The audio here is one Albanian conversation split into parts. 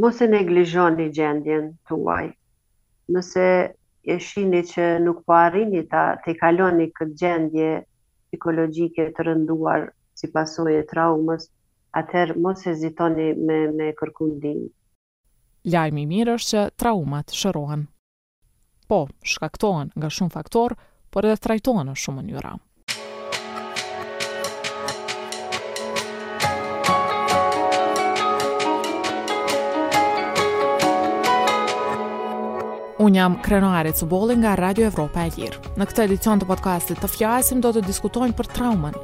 Mos e neglizhoni gjendjen tuaj. Nëse e shihni që nuk po arrini ta tejkaloni këtë gjendje psikologjike të rënduar si pasojë e traumës, atëherë mos hezitoni me kërku ndihmë. Lajmi i mirë është që traumat shërohen. Po, shkaktohen nga shumë faktorë, por edhe trajtohen në shumë mënyra. Unë jam Krenare Cubolli nga Radio Evropa e Lirë. Në këtë edicion të podcastit të flasim do të diskutojmë për traumën,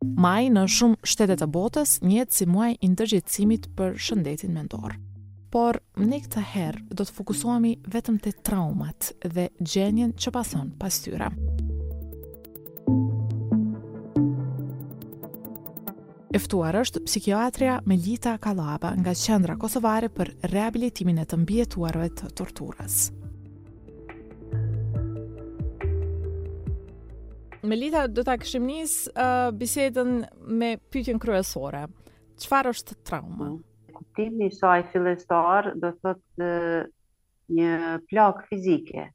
Maji në shumë shtete të botës njihet si muaji i ndërgjegjësimit për shëndetin mendor. Por ne këtë herë do të fokusohemi vetëm te traumat dhe gjendjen që pason pas tyre. E ftuar është psikiatria Melita Kallaba nga Qendra Kosovare për Rehabilitimin e të Mbijetuarve të Torturës. Melita, do ta kishim nis uh, bisedën me pyetjen kryesore. Çfarë është trauma? Mm. Kuptimi i saj fillestar do thotë uh, një plagë fizike.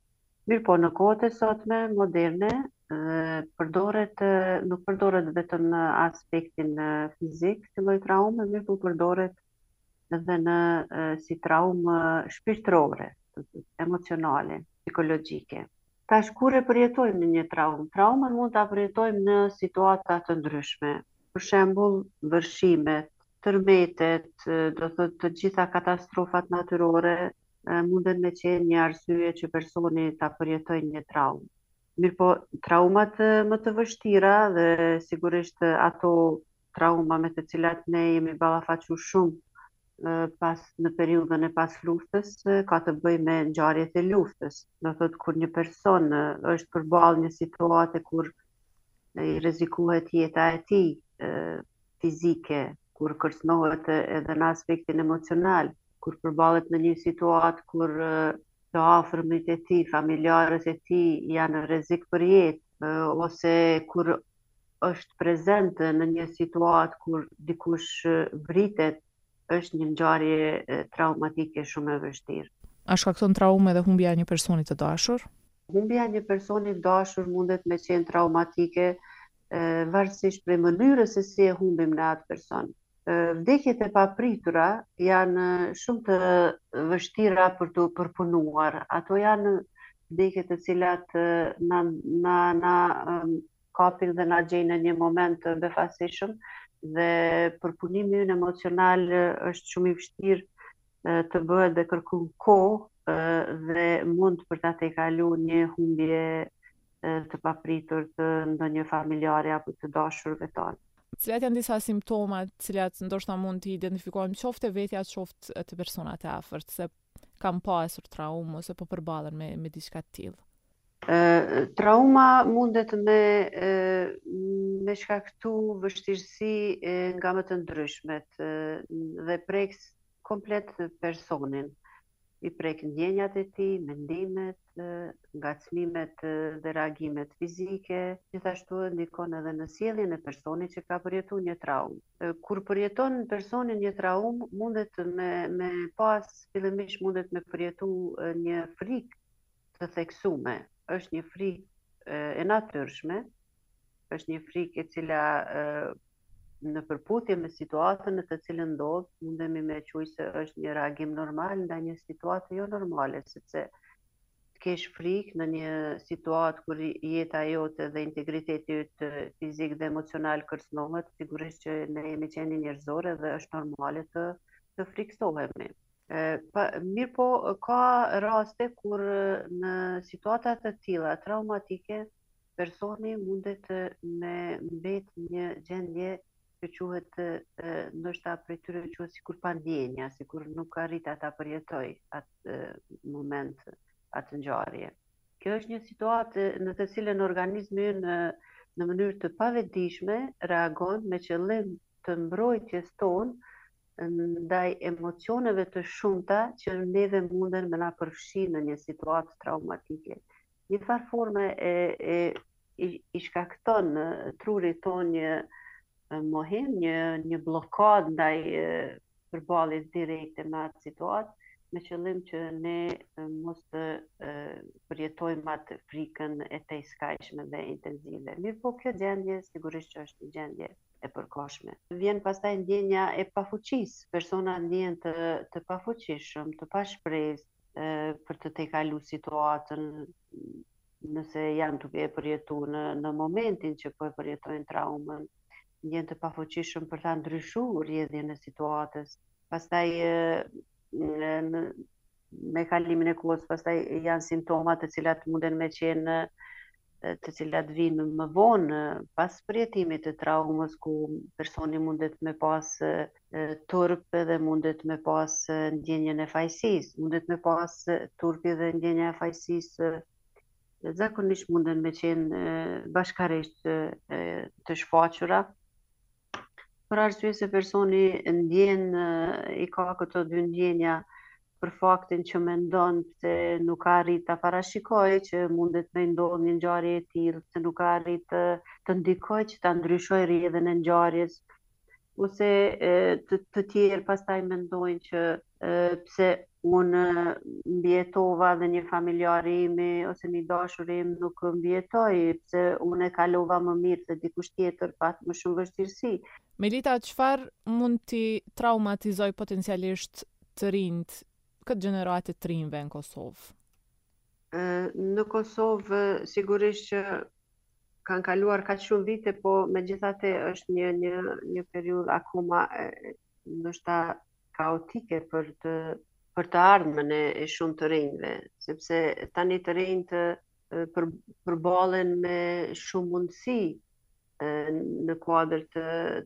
Mirëpo në kohët e sotme moderne uh, përdoret uh, nuk përdoret vetëm në aspektin uh, fizik si lloj traume, mirëpo përdoret edhe në si traumë shpirtërore, emocionale, psikologjike. Tash kur e përjetojmë ne një traumë, traumën mund ta përjetojmë në situata të ndryshme. Për shembull, vërshimet, tërmetet, do të thotë të gjitha katastrofat natyrore munden me qenë një arsye që personi ta përjetojë një traumë. Mirëpo, traumat më të vështira dhe sigurisht ato trauma me të cilat ne jemi ballafaqu shumë pas në periudhën e pasluftës ka të bëjë me ngjarjet e luftës. Do thotë kur një person është përballë një situate kur i rrezikohet jeta e tij fizike, kur kërcënohet edhe në aspektin emocional, kur përballet me një situatë kur të afërmit e tij, familjarët e tij janë në rrezik për jetë ose kur është prezent në një situatë kur dikush vritet, është një ngjarje traumatike shumë e vështirë. A shkakton traumë edhe humbja e një personi të dashur? Humbja e një personi të dashur mundet me qenë traumatike, varësisht prej mënyrës se si e humbim ne atë person. Vdekjet e papritura janë shumë të vështira për t'u përpunuar. Ato janë vdekje të cilat na na na kapin dhe na gjejnë në një moment të befasishëm dhe përpunimi ynë emocional është shumë i vështirë të bëhet dhe kërkon kohë dhe mund për ta tejkalu një humbje të papritur të ndonjë familjari apo të dashurve tanë. Cilat janë disa simptoma të cilat ndoshta mund t'i identifikojmë qoftë te vetja qoftë te personat e afërt se kanë pasur traumë ose po përballen me me diçka të tillë. Trauma mundet me me shkaktu vështirësi nga më të ndryshmet dhe prek komplet personin. i prek ndjenjat e tij, mendimet, ngacmimet dhe reagimet fizike, gjithashtu e ndikon edhe në sjelljen e personit që ka përjetu një traumë. Kur përjeton personi një traumë, mundet me me pas fillimisht mundet me përjetu një frikë të theksume, është një frikë e natyrshme, është një frikë e cila në përputhje me situatën në të cilën ndodh, mundemi me qujt se është një reagim normal ndaj një situate jo normale, sepse të kesh frikë në një situatë kur jeta jote dhe integriteti yt fizik dhe emocional kërcënohet, sigurisht që ne jemi qenie njerëzore dhe është normale të të frikësohemi. Mirëpo, ka raste kur në situata të tilla traumatike, Personi mundet me mbet në një gjendje që quhet ndoshta prej tyre quhet sikur pa ndjenja, sikur nuk arrin ta përjetojë atë moment, atë ngjarje. Kjo është një situatë në të cilën organizmi ynë në mënyrë të pavetëdijshme reagon me qëllim të mbrojtjes tonë ndaj emocioneve të shumta që neve munden me na përfshi në një situatë traumatike. Një farë forme i shkakton truri jonë një mohim, një, një bllokadë ndaj përballjes direkte me atë situatë, me qëllim që ne mos të përjetojmë atë frikën e tejskajshme dhe intenzive. Mirëpo kjo gjendje, sigurisht që është një gjendje e përkohshme. Vjen pastaj ndjenja e pafuqisë, personat ndjehen të, të pafuqishëm, të pashpresë, për ta tejkalu situatën nëse janë duke e përjetu në, në momentin që po e përjetojnë traumën, ndjehen të pafuqishëm për ta ndryshu rrjedhjen e situatës. Pastaj në, me kalimin e kohës, pastaj janë simptoma të cilat munden me qenë të cilat vijnë më vonë pas përjetimit të traumës ku personi mundet me pas turp dhe mundet me pas ndjenjën e fajësisë, mundet me pas turpi dhe ndjenja e fajësisë zakonisht munden me qenë bashkarisht të shfaqura Për arsye se personi ndjen i ka këto dy ndjenja për faktin që mendon pse nuk ka arrit ta parashikojë që mundet me ndodhë një ngjarje e tillë, pse nuk ka arrit të, të ndikojë që ta ndryshojë rrjedhën e ngjarjes, ose të, të tjerë pastaj mendojnë që pse Unë mbijetova dhe një familjar imi ose një i dashur im nuk mbijetoi, pse unë e kalova më mirë dhe dikush tjetër pat më shumë vështirësi. Melita, çfarë mund t'i traumatizojë potencialisht të rinjtë, këtë gjeneratë të rinjve në Kosovë? Në Kosovë sigurisht që kanë kaluar kaq shumë vite, po megjithatë është një një një periudhë akoma ndoshta kaotike për të për të ardhmen e, e shumë të rinjve, sepse tani të rinjtë të për, përbalen me shumë mundësi në kuadrë të,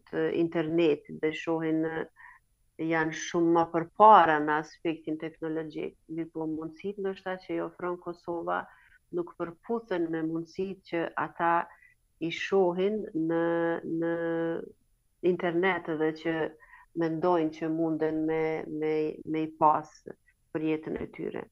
të internetit dhe shohin janë shumë më përpara në aspektin teknologjik. Mirëpo mundësitë ndoshta që i ofron Kosova nuk përputhen me mundësitë që ata i shohin në në internet dhe që mendojnë që munden me me me i pas për jetën e tyre.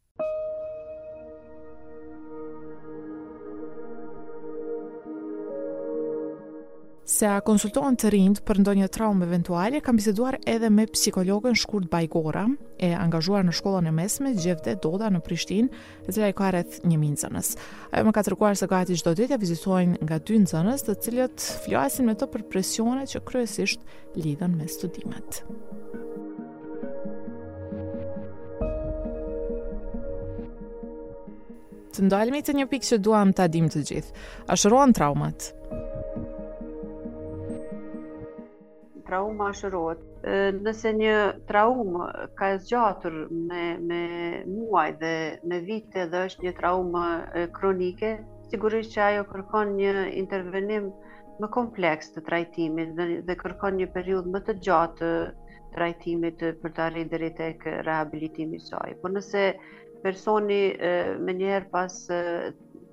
Se a konsultohen të rinjtë për ndonjë traumë eventuale, kam biseduar edhe me psikologen Shkurte Bajgora, e angazhuar në shkollën e mesme Xhevdet Doda në Prishtinë, e cila i ka rreth 1000 nxënës. Ajo më ka treguar se gati çdo ditë e vizitojnë nga dy nxënës, të cilët flasin me të për presione që kryesisht lidhen me studimet. Të ndalemi te një pikë që duam ta dimë të gjithë. A shërohen traumat? Trauma shërohet. Nëse një traumë ka zgjatur me, me muaj dhe me vite dhe është një traumë kronike, sigurisht që ajo kërkon një intervenim më kompleks të trajtimit dhe, dhe kërkon një periudhë më të gjatë të trajtimit për të arrit deri tek rehabilitimi i saj. Por nëse personi menjëherë pas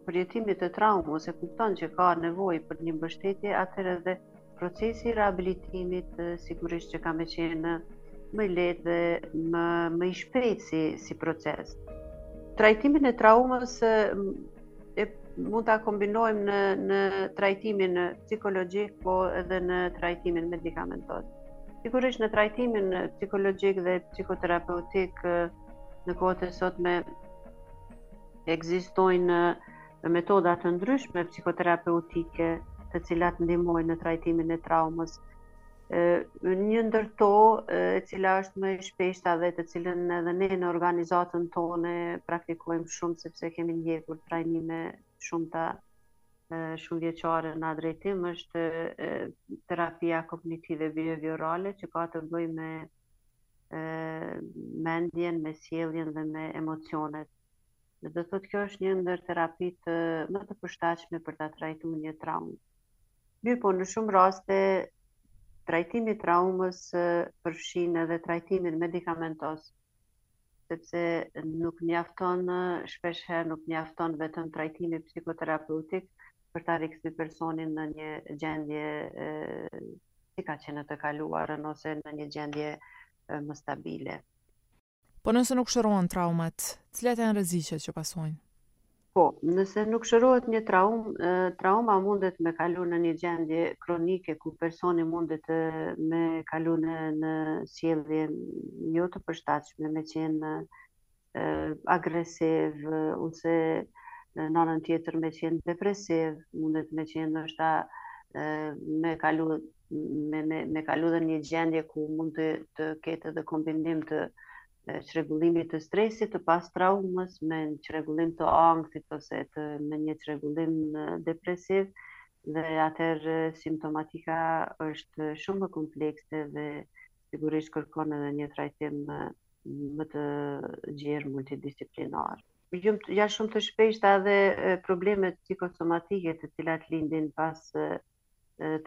përjetimit të traumës e kupton që ka nevojë për një mbështetje, atëherë edhe Procesi i rehabilitimit sigurisht që ka me qenë më i lehtë dhe më më i shpejtë si si proces. Trajtimin e traumës e, e mund ta kombinojmë në në trajtimin psikologjik, po edhe në trajtimin medikamentoz. Sigurisht në trajtimin psikologjik dhe psikoterapeutik në kohët e sotme ekzistojnë metoda të ndryshme psikoterapeutike të cilat ndihmojnë në trajtimin e traumës. Një ndër to, e cila është më e shpeshta dhe të cilën edhe ne në organizatën tonë praktikojmë shumë sepse kemi ndjekur trajnime shumta shumëvjeçare në atë drejtim është terapia kognitive bihejviorale që ka të bëjë me mendjen, me sjelljen dhe me emocionet. Do të thotë kjo është një ndër terapitë më të përshtatshme për ta trajtu një traumë. Mirëpo, në shumë raste, trajtimi i traumës përfshin edhe trajtimin medikamentoz, sepse nuk mjafton shpeshherë nuk mjafton vetëm trajtimi psikoterapeutik për ta rikthyer personin në një gjendje si ka qenë në të kaluarën ose në një gjendje më stabile. Po nëse nuk shërohen traumat, cilat janë rreziqet që pasojnë? Po, nëse nuk shërohet një traumë, trauma mundet me kalu në një gjendje kronike ku personi mundet me kalu në, në sjellje jo të përshtatshme, me qenë agresiv ose në anën tjetër me qenë depresiv, mundet me qenë ndoshta me kalu me me me kalu edhe në një gjendje ku mund të të ketë edhe kombinim të çrregullimit të stresit të pas traumës me çrregullim të ankthit ose të me një çrregullim depresiv dhe atëherë simptomatika është shumë më komplekse dhe sigurisht kërkon edhe një trajtim më të gjerë multidisiplinar. Janë shumë të shpeshta edhe problemet psikosomatike të cilat lindin pas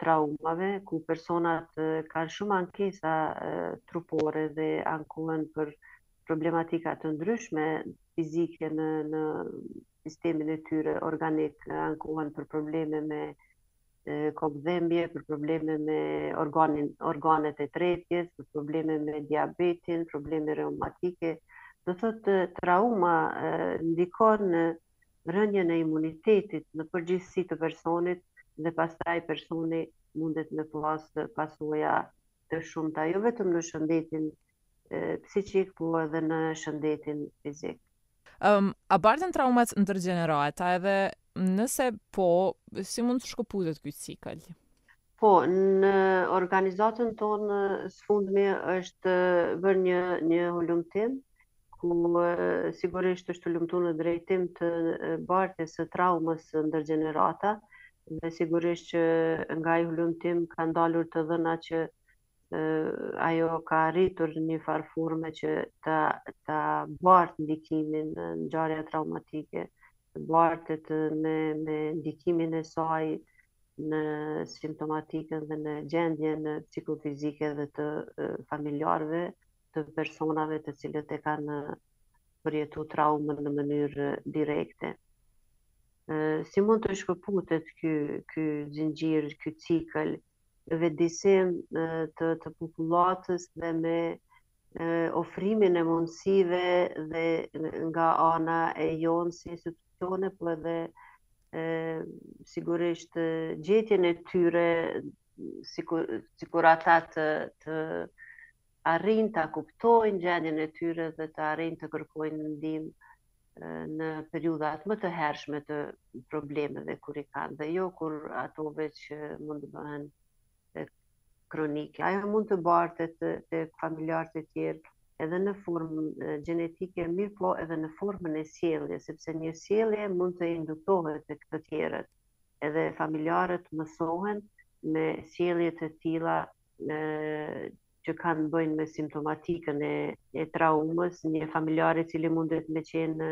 traumave, ku personat kanë shumë ankesa trupore dhe ankohen për problematika të ndryshme fizike në në sistemin e tyre organik, ankohen për probleme me kokëdhembje, për probleme me organin, organet e tretjes, për probleme me diabetin, probleme reumatike. Do thotë trauma ndikon në rënien e imunitetit në përgjithësi të personit dhe pastaj personi mundet me pasë pasoja të shumta jo vetëm në shëndetin psikik po edhe në shëndetin fizik. Um, a barten traumat ndër gjenerata edhe nëse po, si mund të shkëputet ky cikël? Po, në organizatën tonë së fundmi është bërë një një hulumtim ku sigurisht është hulumtu në drejtim të bartjes së traumës ndër gjenerata dhe sigurisht që nga ai hulumtim kanë dalur të dhëna që ajo ka arritur në një farë forme që ta, ta bartë ndikimin ngjarja traumatike, të bartet me, me ndikimin e saj në simptomatikën dhe në gjendjen psikofizike dhe të familjarëve të personave të cilët e kanë përjetu traumën në mënyrë direkte. Si mund të shkëputet ky, ky zinxhir, ky cikël, vetëdijësim të të popullatës dhe me ofrimin e mundësive dhe nga ana e jonë si institucione po edhe sigurisht gjetjen e tyre sikur sikur ata të të arrijnë ta kuptojnë gjendjen e tyre dhe të arrijnë të kërkojnë ndihmë në periudhat më të hershme të problemeve kur i kanë dhe jo kur ato veç mund të bëhen kronike. Ajo mund të bartet te, te familjarët e tjerë edhe në formë gjenetike, mirëpo edhe në formën e sjelljes, sepse një sjellje mund të induktohet tek të tjerët. Edhe familjarët mësohen me sjellje të tilla që kanë të bëjnë me simptomatikën e, e traumës, një familjar i cili mundet me qenë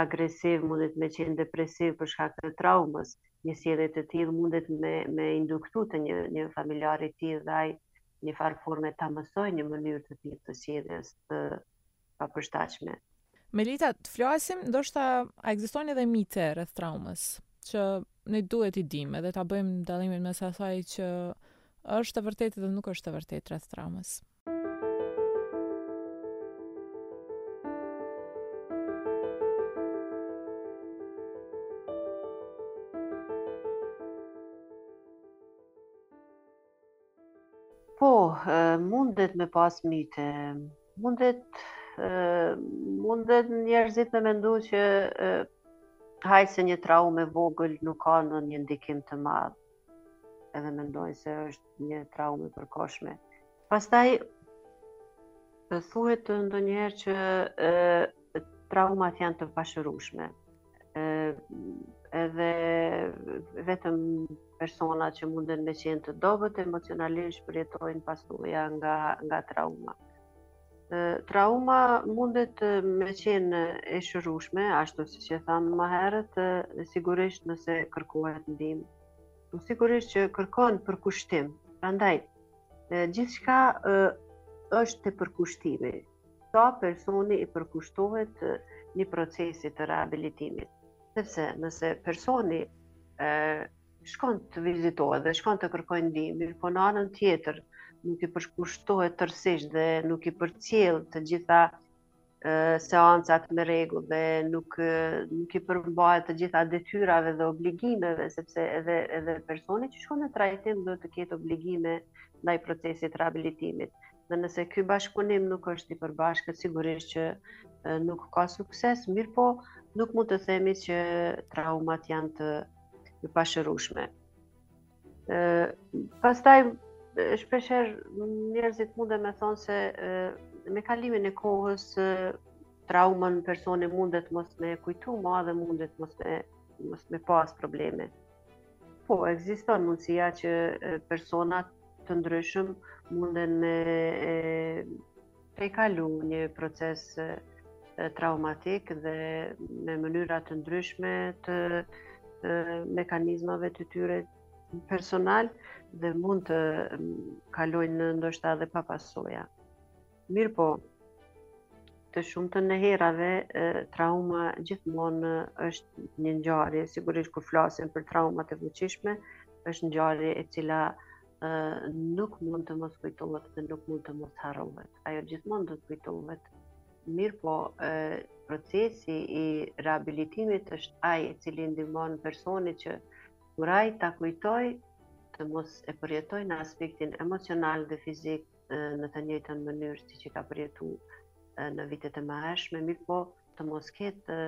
agresiv, mundet me qenë depresiv për shkak të traumës, një sjellje të tillë mundet me me induktu te një një familjar i tij dhe ai njëfarë forme ta mësojë një mënyrë të tillë të sjelljes të papërshtatshme. Melita, të flasim, ndoshta a ekzistojnë edhe mite rreth traumës që ne duhet t'i dimë edhe ta bëjmë dallimin mes asaj që është e vërtetë dhe nuk është e vërtetë rreth traumës. Po, mundet me pas mite, mundet, mundet njerëzit me mendu që hajt se një traumë e vogël nuk ka ndonjë ndikim të madh, edhe mendojnë se është një traumë e përkohshme. Pastaj, thuhet ndonjëherë që traumat janë të pashërushme. edhe vetëm persona që munden me qenë të dobët emocionalisht përjetojnë pasoja nga, nga trauma. Trauma mundet me qenë e shërushme, ashtu siç e thamë ma herët, sigurisht nëse kërkohet ndihmë. Po sigurisht që kërkon përkushtim. Prandaj, gjithçka është te përkushtimi. sa personi i përkushtohet një procesi të rehabilitimit. Sepse nëse personi e, shkon të vizitohet dhe shkon të kërkojë ndihmë, po në anën tjetër nuk i përkushtohet tërësisht dhe nuk i përcjell të gjitha seancat me rregull dhe nuk nuk i përmbahet të gjitha detyrave dhe obligimeve sepse edhe edhe personi që shkon në trajtim duhet të ketë obligime ndaj procesit të rehabilitimit. Dhe nëse ky bashkëpunim nuk është i përbashkët, sigurisht që nuk ka sukses, mirëpo nuk mund të themi që traumat janë të pashërushme. Pastaj, shpeshherë njerëzit munden me thonë se me kalimin e kohës traumën personi mundet mos me e kujtu ma dhe mundet mos me, mos me pas probleme. Po, ekziston mundësia që persona të ndryshëm munden me tejkalu një proces traumatik dhe me mënyra të ndryshme të mekanizmave të tyre personal dhe mund të kalojnë ndoshta edhe pa pasoja. Mirëpo, të shumtën e herave, trauma gjithmonë është një ngjarje, sigurisht kur flasim për traumat e fuqishme, është ngjarje e cila nuk mund të mos kujtohet dhe nuk mund të mos harrohet. Ajo gjithmonë do të kujtohet. Mirëpo, procesi i rehabilitimit është ai i cili ndihmon personin që kur ai ta kujtojë të mos e përjetojë në aspektin emocional dhe fizik në të njëjtën mënyrë siç e ka përjetu në vitet e mëhershme, mirëpo të mos ketë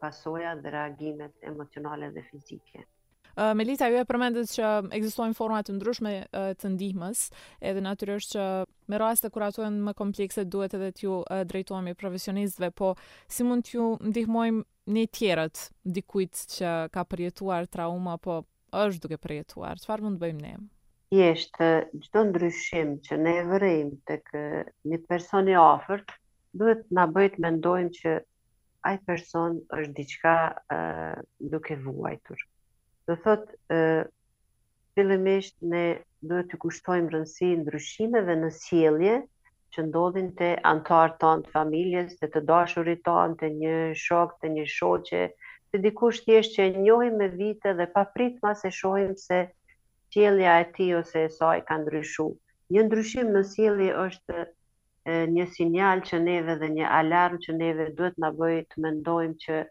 pasoja dhe reagimet emocionale dhe fizike. Melita, ju e përmendët që ekzistojnë forma të ndryshme të ndihmës, edhe natyrisht që me raste kur ato janë më komplekse duhet edhe t'ju drejtohemi profesionistëve, po si mund t'ju ndihmojmë ne tjerët dikujt që ka përjetuar trauma apo është duke përjetuar, çfarë mund të bëjmë ne? Thjesht çdo ndryshim që ne e vërejmë tek një person i afërt, duhet të na bëjë të mendojmë që ai person është diçka duke vuajtur. Do thotë fillimisht ne duhet t'ju kushtojmë rëndësi ndryshimeve në sjellje, që ndodhin te anëtarët tanë të familjes, te të dashurit tanë, te një shok, te një shoqe, te dikush thjesht që e njohim me vite dhe papritmas e shohim se sjellja e tij ose e saj ka ndryshu. Një ndryshim në sjellje është një sinjal që neve dhe një alarm që neve duhet të na bëjë të mendojmë që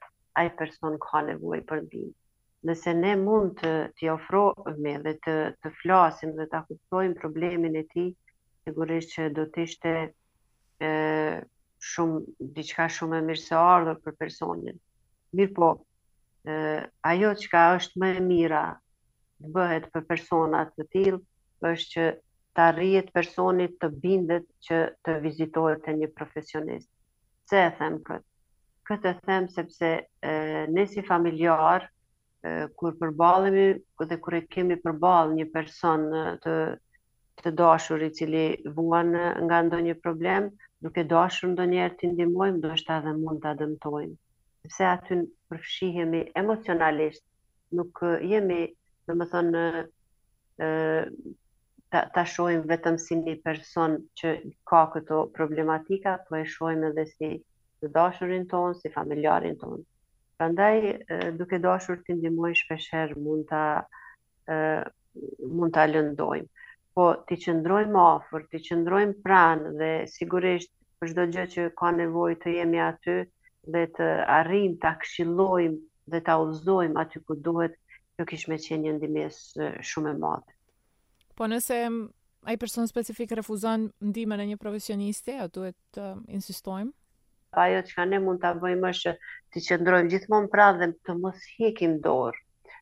ai person ka nevojë për ndihmë. Nëse ne mund të t'i afrohemi dhe të të flasim dhe ta kuptojmë problemin e tij, sigurisht që do të ishte shumë diçka shumë e mirëseardhur për personin. Mirpo, ajo çka është më e mira të bëhet për persona të tillë është që të arrihet personi të bindet që të vizitohet te një profesionist. Pse e them këtë? Këtë e them sepse ne si familjarë, kur përballemi dhe kur e kemi përballë një person të të dashur i cili vuan nga ndonjë problem, duke dashur ndonjëherë t'i ndihmojmë, ndoshta edhe mund ta dëmtojmë. Sepse aty përfshihemi emocionalisht, nuk jemi, domethënë, ta shohim vetëm si një person që ka këto problematika, po e shohim edhe si të dashurin tonë, si familjarin tonë. Prandaj, duke dashur t'i ndihmojmë shpeshherë mund ta mund ta lëndojmë. Po t'i qëndrojmë afër, t'i qëndrojmë pranë dhe sigurisht për çdo gjë që ka nevojë të jemi aty dhe të arrijmë ta këshillojmë dhe ta udhëzojmë aty ku duhet, kjo kish me qenë një ndihmesë shumë e madhe. Po nëse ai person specifik refuzon ndihmën e një profesionisti, a duhet të insistojmë? Ajo çka ne mund ta bëjmë është t'i qëndrojmë gjithmonë pranë dhe të mos hekim dorë,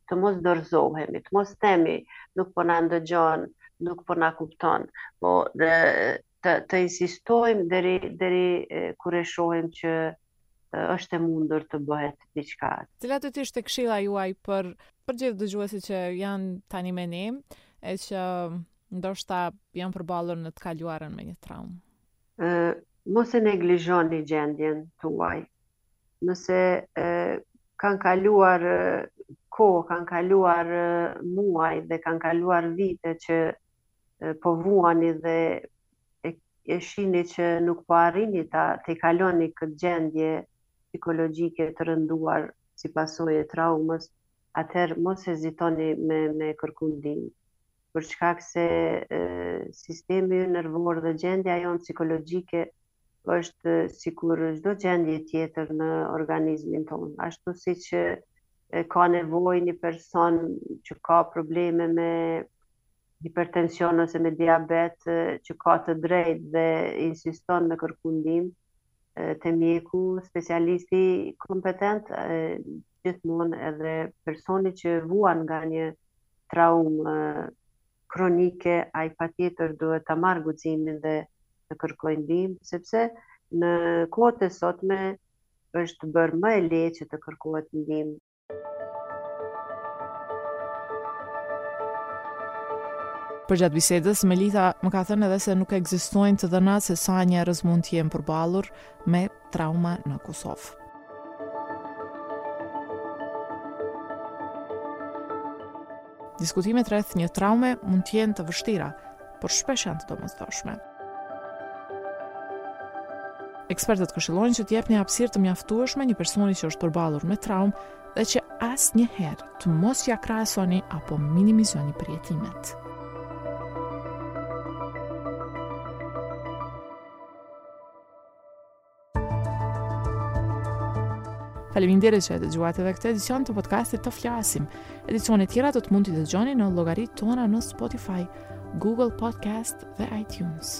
të mos dorëzohemi, të mos themi nuk po na ndëgjon, nuk po na kupton. Po dhe Të të insistojmë deri deri kur e shohim që është e mundur të bëhet diçka. Cila do të ishte këshilla juaj për për gjithë dëgjuesit që janë tani me ne e që ndoshta janë përballur në të kaluarën me një traumë? Ë mos e neglizhoni gjendjen tuaj. Nëse e, kanë kaluar kohë, kanë kaluar muaj dhe kanë kaluar vite që po vuani dhe e shini që nuk po arrini ta të kaloni këtë gjendje psikologjike të rënduar si pasojë e traumës, atëherë mos hezitoni me me kërku ndihmë. Për shkak se e, sistemi ynë nervor dhe gjendja jonë psikologjike është sikur çdo gjendje tjetër në organizmin tonë. Ashtu siç ka nevojë një person që ka probleme me hipertension ose me diabet që ka të drejtë dhe insiston me kërku ndihmë te mjeku, specialisti kompetent, gjithmonë edhe personi që vuan nga një traumë kronike, ai patjetër duhet ta marrë guximin dhe të kërkojë ndihmë, sepse në kohët e sotme është bërë më e lehtë që të kërkohet ndihmë. Përgjatë bisedës, Melita më ka thënë edhe se nuk ekzistojnë të dhëna se sa njerëz mund të jenë përballur me trauma në Kosovë. Diskutimet rreth një traume mund të jenë të vështira, por shpesh janë të domosdoshme. Ekspertët këshillojnë që të jepni hapësirë të mjaftueshme një personi që është përballur me traumë dhe që asnjëherë të mos ia krahasoni apo minimizoni përjetimet. Faleminderit që e dëgjuat edhe këtë edicion të podcastit të flasim. Edicionet e tjera do të mund t'i dëgjoni në llogaritë tona në Spotify, Google Podcast dhe iTunes.